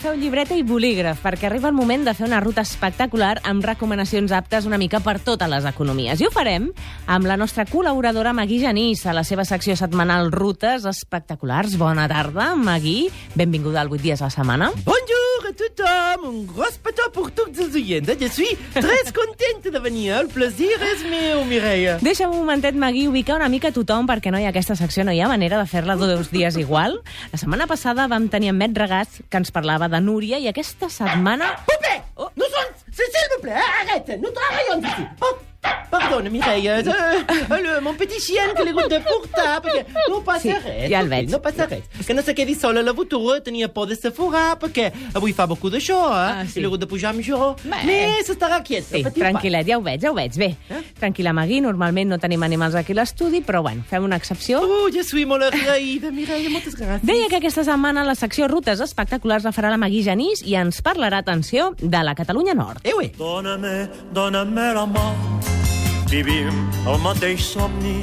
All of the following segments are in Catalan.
agafeu llibreta i bolígraf, perquè arriba el moment de fer una ruta espectacular amb recomanacions aptes una mica per totes les economies. I ho farem amb la nostra col·laboradora Magui Genís, a la seva secció setmanal Rutes Espectaculars. Bona tarda, Magui. Benvinguda al 8 dies a la setmana. Bonjour a tothom, un gros petó per tots els oients. Je suis très contenta de venir, el plaisir és meu, Mireia. Deixa'm un momentet, Magui, ubicar una mica tothom, perquè no hi ha aquesta secció, no hi ha manera de fer-la dos dies igual. La setmana passada vam tenir en Met Regats, que ens parlava de Núria, i aquesta setmana... Poupée oh. Nous sommes... S'il vous plaît, arrête Nous travaillons ici oh. Perdona, Mireia, és uh, el, mon petit chien que l'he hagut de portar, perquè no passa Sí, res. ja el veig. No passa res. Que no se quedi sola a la botura, tenia por de s'afogar, perquè avui fa beaucoup d'això, eh? Ah, sí. I l'he hagut de pujar amb jo. Bé. Mais s'estarà quiet. Sí, tranquil·let, ja ho veig, ja ho veig. Bé, Eh? tranquil·la, Magui, normalment no tenim animals aquí a l'estudi, però bueno, fem una excepció. Oh, je suis molt agraïda, Mireia, moltes gràcies. Deia que aquesta setmana la secció Rutes Espectaculars la farà la Magui Genís i ens parlarà, atenció, de la Catalunya Nord. Eh, ué. Dóna-me, dóna-me la mà. Vivim el mateix somni,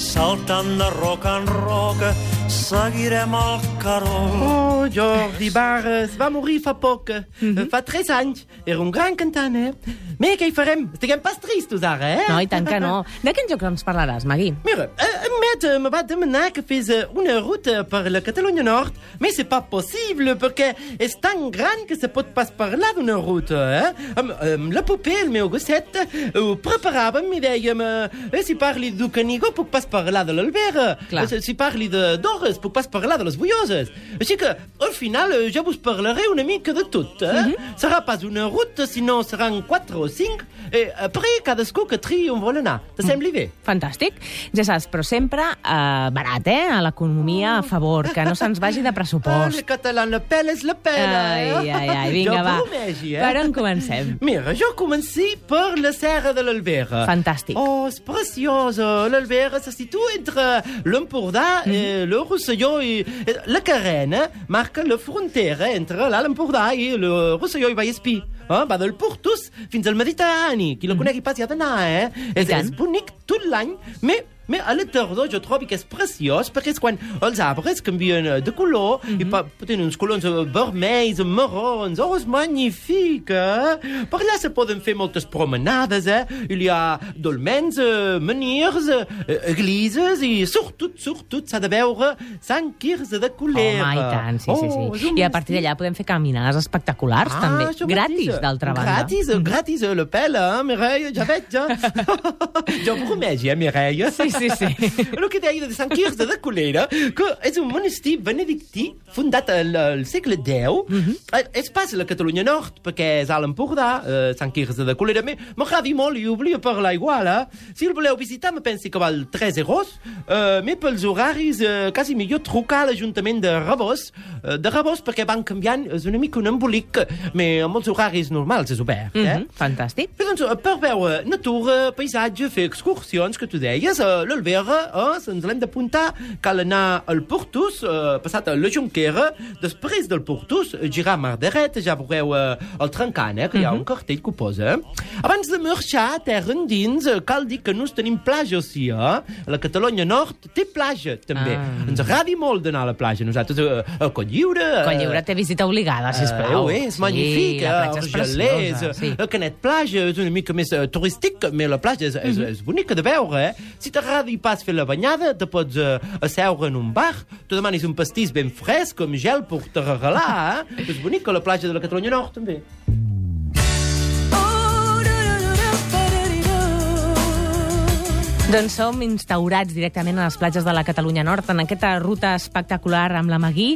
saltant de roca en roca, seguirem el caró. Oh, Jordi Barres va morir fa poc, Mhm. fa tres anys. Era un gran cantant, eh? Mais què hi farem? Estiguem pas tristos ara, eh? No, i tant que no. De quin joc ens parlaràs, Magui? Mira, eh, en Met me va demanar que fes eh, una ruta per la Catalunya Nord, mais c'est pas possible perquè és tan gran que se pot pas parlar d'una ruta, eh? Amb, amb la Popé, el meu gosset, eh, ho preparàvem i dèiem eh, si parli du Canigó puc pas parlar de. Eh, si parli de Dores puc pas parlar de les Boioses. Així que, al final, eh, ja vos parlaré una mica de tot, eh? Serà pas una ruta, sinó seran quatre o cinc, i après cadascú que triï on vol anar. Te sembli bé? Fantàstic. Ja saps, però sempre eh, barat, eh? A l'economia a favor, que no se'ns vagi de Ah, pressupost. la pela és la pela. Ai, eh? ai, ai, vinga, jo va. promegi, eh? Per on comencem? Mira, jo comenci per la serra de l'Albera. Fantàstic. Oh, és preciosa. L'Albera se situa entre l'Empordà, Mhm. eh, el Rosselló i... eh, La carena marca la frontera entre l'Alt Empordà i el Rosselló i Vallespí. Eh? Va del Portus fins al Mediterrani. Qui la conegui pas hi ha d'anar, eh? És, és bonic tot l'any, mais mais a la tardor jo trobo que és preciós perquè és quan els arbres canvien de color i pa, tenen uns colors vermells, marrons, oh, és magnífic, eh? Per allà se poden fer moltes promenades, eh? Y ha dolmens, eh, menirs, eh, eglises i sobretot, sobretot s'ha de veure Sant Quirze de Colera. Home, i tant, sí, sí, Oh, sí. un I a partir d'allà podem fer caminades espectaculars, també. això Gratis, d'altra banda. Gratis, gratis, eh, la pela, eh, Mireia, ja veig, ja. jo promegi, eh, Mireia. Sí, sí, sí. El que deia de Sant Quirze de Colera, que és un monestir benedictí fundat al, al segle X. Eh, És pas a la Catalunya Nord, perquè és a l'Empordà, eh, Sant Quirze de Colera, però m'agradi molt i obliga parlar igual, eh? Si el voleu visitar, me pensi que val 3 euros, eh, pels horaris, eh, quasi millor trucar a l'Ajuntament de Rebós, eh, de Rebós, perquè van canviant, és una mica un embolic, però amb els horaris normals és obert, eh? Mhm, Fantàstic. Però doncs, eh, per veure natura, paisatge, fer excursions, que tu deies, a l'Albera, eh, se'ns l'hem d'apuntar, cal anar al Portus, eh, passat a la Junquera, després del Portus, eh, girar a Mar d'Eret, ja veureu eh, el trencant, eh, que hi ha un cartell que ho posa. Abans de marxar a terra endins, eh, cal dir que nus tenim platja aussi, eh? La Catalunya Nord té platja, també. Ah. Ens agradi molt d'anar a la platja, nosaltres a, a Colliure... eh, Coll Lliure té visita obligada, sisplau. Eh, és magnífic, Sí, eh? la platja és preciosa. Sí. Canet Platja és una mica més turístic, però la platja és, és, és bonica de veure, eh? Si t'agradi pas fer la banyada, te pots uh, asseure en un bar, tu demanis un pastís ben fresc, amb gel, per te regalar, eh? És bonica la platja de la Catalunya Nord, també. Doncs som instaurats directament a les platges de la Catalunya Nord en aquesta ruta espectacular amb la Magui.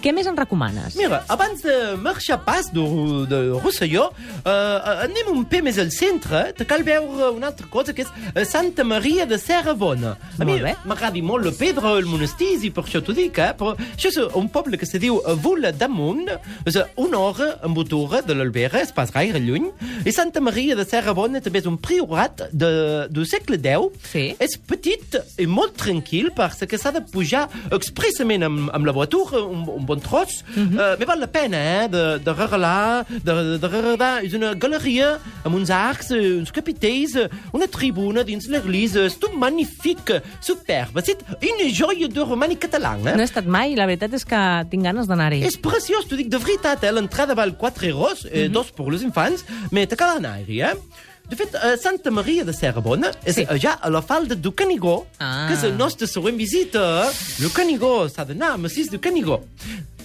Què més en recomanes? Mira, abans de marxar pas de, de Rosselló, uh, anem un peu més al centre, te cal veure una altra cosa, que és eh, Santa Maria de Serrabona. A mi m'agradi molt el Pedro, el monestir, i per això t'ho dic, eh? però això és un poble que se diu Vula d'Amunt, és una hora amb motora de l'Albera, és pas gaire lluny, i Santa Maria de Serrabona també és un priorat de, del segle X, Sí. És petit i molt tranquil perquè s'ha de pujar expressament amb, amb la voitura un, un bon tros. Mm -hmm. uh, me val la pena, eh, de, de regalar, de, de, regalar. És una galeria amb uns arcs, eh, uns capitells, eh, una tribuna dins l'église. És tot magnífic, superb. És una joia de romànic català. Eh? No he estat mai, la veritat és que tinc ganes d'anar-hi. És preciós, t'ho dic de veritat, eh? l'entrada val 4 euros, Mhm. eh, dos per les infants, mais te cal anar-hi, eh? De fet, a Santa Maria de Serrabona és Sí. sí. ja a la falda do Canigó, Ah. que és el nostre següent visita. El Canigó, s'ha d'anar a massís do Canigó.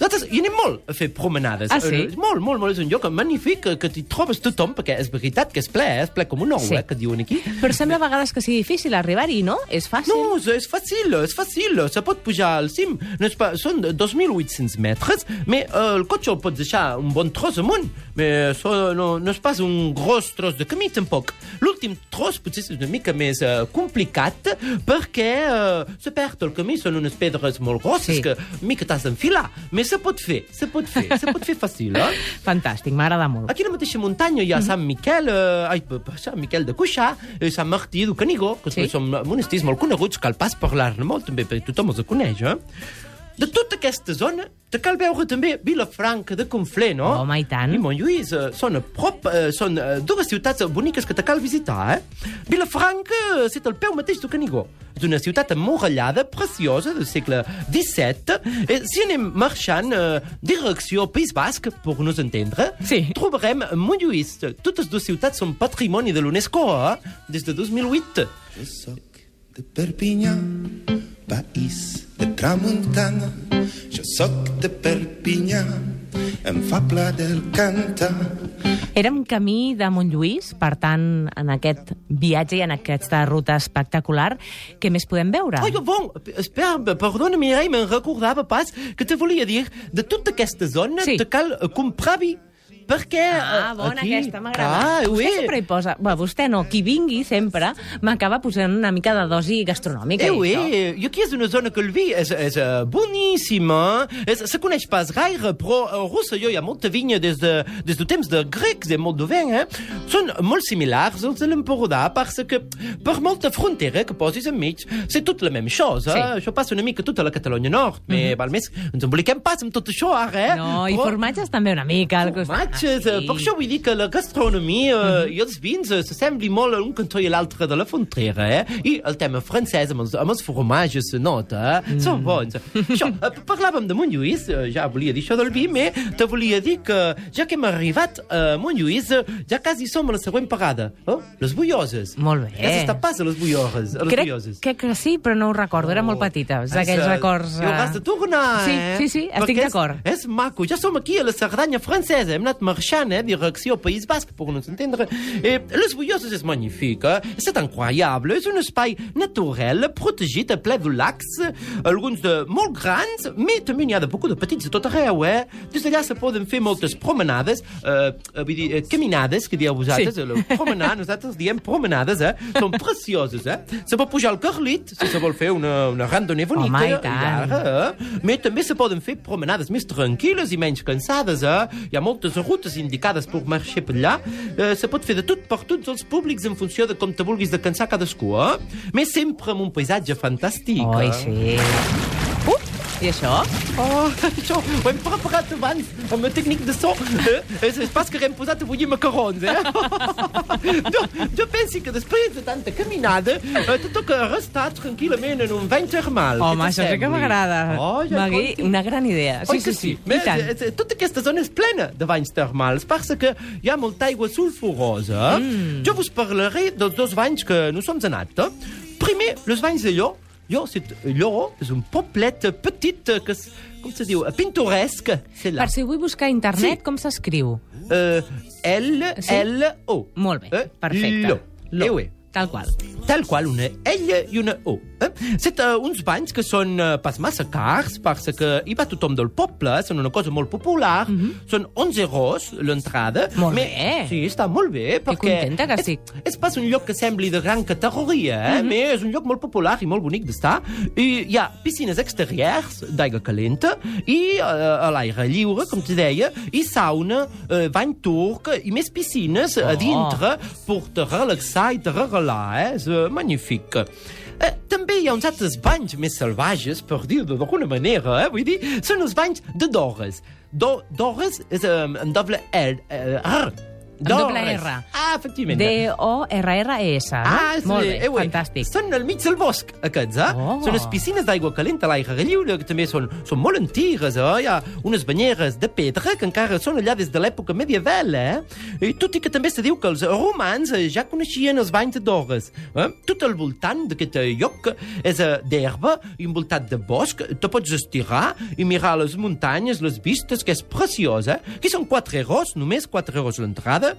Nosaltres hi anem molt a fer promenades. Ah, sí? Eh, Molt, molt, molt. És un lloc magnífic que, t'hi trobes tothom, perquè és veritat que és ple, eh? és ple com un ou, Sí. eh, que diuen aquí. Però sembla a vegades que sigui difícil arribar-hi, no? És fàcil? No, és, és fàcil, és fàcil. Se pot pujar al cim. No és pas, són 2.800 metres, mais uh, el cotxe el pots deixar un bon tros amunt. So, no, no és pas un gros tros de camí, tampoc. L'últim tros potser és una mica més uh, complicat perquè uh, se perd el camí, són unes pedres molt grosses Sí. que mica t'has d'enfilar. Mais se pot fer, se pot fer, se pot fer fàcil, eh? Fantàstic, m'agrada molt. Aquí a la mateixa muntanya hi ha Sant Miquel, eh, ai, Sant Miquel de Cuixà, eh, Sant Martí de Canigó, que sí. són monestirs molt coneguts, cal pas parlar-ne molt també, perquè tothom els coneix, eh? De tota aquesta zona, te cal veure també Vilafranca de Conflent, no? Home, i tant. I Montlluís, eh, són a prop, eh, són eh, dues ciutats boniques que te cal visitar, eh? Vilafranca, eh, c'est al peu mateix de Canigó. És una ciutat emmurallada, preciosa, del segle XVII. Eh, si anem marxant eh, direcció País Basc, per nos entendre, Sí. trobarem Montlluís. Totes dues ciutats són patrimoni de l'UNESCO, eh? des de 2008. Jo sóc de Perpinyà, país de tramuntana. Jo sóc de Perpinyà, em fa plaer cantar. Érem camí de Montlluís, per tant, en aquest viatge i en aquesta ruta espectacular, què més podem veure? Ai, bon, espera, perdona, Mireia, me'n recordava pas que te volia dir, de tota aquesta zona Sí. te cal eh, comprar vi. Perquè Ah, eh, bona, aquí... aquesta m'agrada. Ah, vostè ué. sempre hi posa... Bé, vostè no, qui vingui sempre m'acaba posant una mica de dosi gastronòmica. Eh, i això. ué, i aquí és una zona que el vi és, és uh, boníssima, és, se coneix pas gaire, però a Rosselló hi ha molta vinya des de, des de temps de grecs i molt de vent, eh? Són molt similars als de l'Empordà, perquè que per molta frontera que posis enmig, c'est tot la même chose, eh? Sí. Això passa una mica tota la Catalunya Nord, mm -hmm. val més, ens emboliquem pas amb tot això ara, eh? No, i Però- formatges també una mica. al costat. Formatges, Ah, eh, per això vull dir que la gastronomia uh i els vins eh, s'assembli molt un cantó i l'altre de la frontera, eh? I el tema francès amb els, amb els formatges se nota, eh? Mm. Són bons. això, eh, parlàvem de Montlluís, eh, ja volia dir això del vi, però te volia dir que ja que hem arribat a Montlluís, eh, ja quasi som a la següent parada. Oh? Les Bulloses. Molt bé. Has estat pas a les Bulloses. A les Crec, Bulloses. crec que sí, però no ho recordo, era molt petita. És d'aquells Has, eh, records... I hauràs de tornar, Sí, eh? sí, sí, estic Perquè és- d'acord. És maco. Ja som aquí a la Cerdanya francesa. Hem anat marxant, eh, direcció País Basc, per no s'entendre. Eh, les Bulloses és magnífic, eh? C'est incroyable. És un espai natural, protegit, ple de lacs, alguns de molt grans, però també n'hi ha de beaucoup de petits de tot arreu, eh? Des d'allà se poden fer moltes promenades, eh, eh, vull dir, eh, caminades, que dieu vosaltres, Sí. sí. promenar, nosaltres diem promenades, eh? Són precioses, eh? Se pot pujar al Carlit, si se vol fer una, una randonnée bonica. Home, i tant. llarga, eh? Però també se poden fer promenades més tranquil·les i menys cansades, eh? Hi ha moltes rutes indicades per marxar per allà. Eh, se pot fer de tot per tots els públics en funció de com te vulguis de cansar cadascú, eh? Més sempre amb un paisatge fantàstic. Oi, eh? sí. I això? Oh, això ho hem preparat abans amb el tècnic de so. Eh? És, pas que hem posat a bullir macarrons, eh? jo, jo penso que després de tanta caminada eh, te toca restar tranquil·lament en un bany termal. Home, això sí que m'agrada. Oh, ja Magui, una gran idea. Sí, Oi que sí, sí. Bé, I tant. eh, eh, Tota aquesta zona és plena de banys termals, perquè que hi ha molta aigua sulfurosa. Mm. Jo vos parlaré dels dos banys que no som anat. Eh? Primer, els banys de Llor. Llor, c'est- Llor és un poblet petit eh, que, és, com se diu, pintoresc. C'est là. Per si vull buscar a internet, Sí. com s'escriu? Uh, L, Sí? L, O. Molt bé, Eh? perfecte. Lo. Lo. Eh. Tal qual. tal qual una L i una O. Eh? C'est uh, uns banys que són uh, pas massa cars, perquè que hi va tothom del poble, són una cosa molt popular, mm -hmm. són 11 euros l'entrada. Molt Me- bé. Sí, està molt bé, perquè... contenta que és, estic. És pas un lloc que sembli de gran categoria, eh? Mm -hmm. és un lloc molt popular i molt bonic d'estar. I hi ha piscines exteriors d'aigua calenta i uh, a l'aire lliure, com te deia, i sauna, uh, bany turc i més piscines oh. a dintre per te relaxar i te regalar, eh? És uh, magnífic. Eh, també hi ha uns altres banys més salvatges, per dir-ho d'alguna manera, eh? vull dir, són els banys de Dores. Do, Dores és um, en doble R. R. Amb doble. R. Ah, efectivament. D-O-R-R-E-S, no? Ah, sí, Molt bé, eh, ué, fantàstic. Són al mig del bosc, aquests, eh? Oh. Són les piscines d'aigua calenta a l'aire lliure, que també són, són molt antigues, eh? Hi ha unes banyeres de pedra que encara són allà des de l'època medieval, eh? I tot i que també se diu que els romans eh, ja coneixien els banys d'ores. Eh? Tot al voltant d'aquest eh, lloc és eh, d'herba, envoltat de bosc, te pots estirar i mirar les muntanyes, les vistes, que és preciós, eh? Aquí són 4 euros, només 4 euros l'entrada,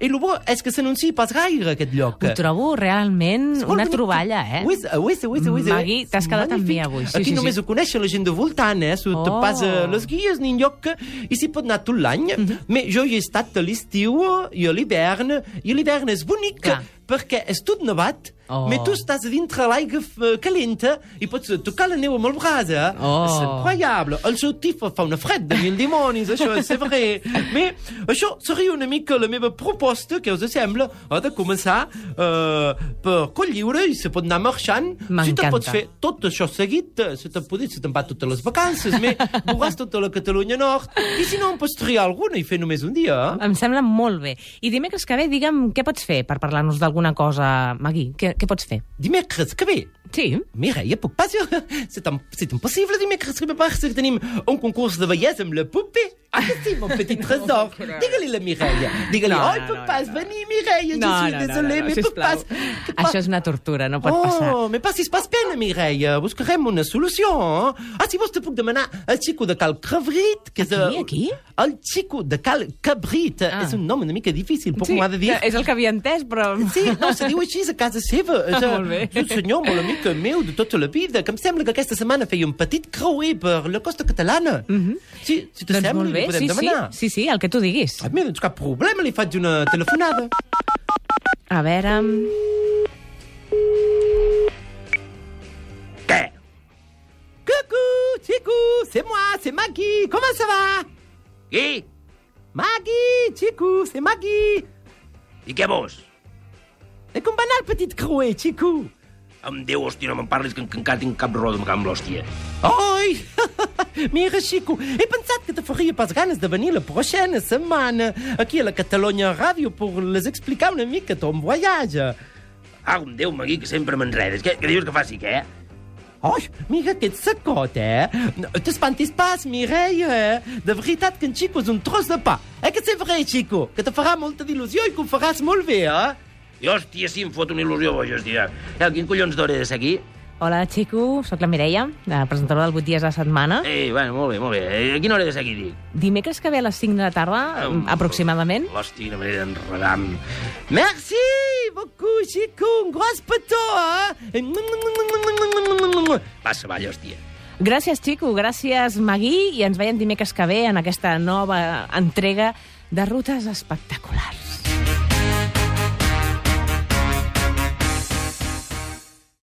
i el bo és que s'anuncia pas gaire aquest lloc. Ho trobo realment És molt una troballa, eh? Ho és, ho és, ho és, ho és. Magui, t'has quedat amb mi avui. Sí, Aquí sí, només sí. ho coneix la gent de voltant, eh? Te Oh. passa les guies ni enlloc que... I s'hi pot anar tot l'any. Mhm. Mais jo hi he estat a l'estiu i a l'hivern. I l'hivern és bonic Clar. perquè és tot nevat. Oh. Mais tu estàs dintre l'aigua eh, calenta i pots tocar la neu amb el braç, eh? Oh. És incroyable. El seu tifa fa una fred de mil dimonis, això és vrai. Mais això seria una mica la meva proposta, que us sembla, eh, de començar eh, per coll lliure i se pot anar marxant. Si te pots fer tot això seguit, eh, se te poder, se te'n va totes les vacances, mais veuràs tota la Catalunya Nord. I si no, en pots triar alguna i fer només un dia, eh? Em sembla molt bé. I dimecres que ve, digue'm, què pots fer per parlar-nos d'alguna cosa, Magui? Què, què pots fer? Dimecres que ve, Sí? Mireia, puc pas jo? C'est, im- c'est impossible dimecres que ve parce que tenim un concurs de bellesa amb la poupée. Ah, sí, mon petit trésor. Digue-li la Mireia. Digue-li, No, oh, no, no, pas no. venir, Mireia, je suis désolé, mais puc pas... que pas- Això és una tortura, no pot oh, passar. mais passis pas pena, Mireia. Buscarem una solució. Eh? Ah, si vols te puc demanar el xico de Cal Cabrit, que és... Aquí, aquí? El xico de Cal Cabrit. Ah. És un nom una mica difícil, poc Sí, m'ho ha de dir. és el que havia entès, però... Sí, no, se diu així a casa seva. És, Ah, molt bé. És un senyor molt amic meu de tota la vida, que em sembla que aquesta setmana feia un petit creuer per la costa catalana. Mm -hmm. Sí, si te doncs sembla, bé, podem sí, demanar. sí, sí, sí, el que tu diguis. Ah, mira, doncs cap problema, li faig una telefonada. A veure... Què? Coucou, Chico, c'est moi, c'est Maggie, comment ça va? Qui? Maggie, Chico, c'est Maggie. I què vols? Et com va anar el petit creuer, Chico? Em Déu, hòstia, no me'n parlis, que, que encara tinc cap roda amb l'hòstia. Oi! Mira, Chico, he pensat que te faria pas ganes de venir la pròxima setmana aquí a la Catalunya Ràdio per les explicar una mica ton voyage. Ah, un Déu, Magui, que sempre m'enredes. Què, què dius que faci, què? Oi, mira aquest sacot, eh? No, T'espantis pas, Mireia, eh? De veritat que en Chico és un tros de pa. Eh que c'est vrai, Chico? Que te farà molta il·lusió i que ho faràs molt bé, eh? I, hòstia, sí, em fot una il·lusió boja, hòstia. Eh, quin collons d'hora és aquí? Hola, Xico, sóc la Mireia, la presentadora del 8 dies a la setmana. Eh, bueno, molt bé, molt bé. Eh, A quina hora és aquí, dic? Dimecres que ve a les 5 de la tarda, Um, aproximadament. L'hòstia, quina manera d'enredar-me. Merci beaucoup, Chico. Un gros petó, eh? Passa avall, hòstia. Gràcies, Xico, gràcies, Magui, i ens veiem dimecres que ve en aquesta nova entrega de rutes espectaculars.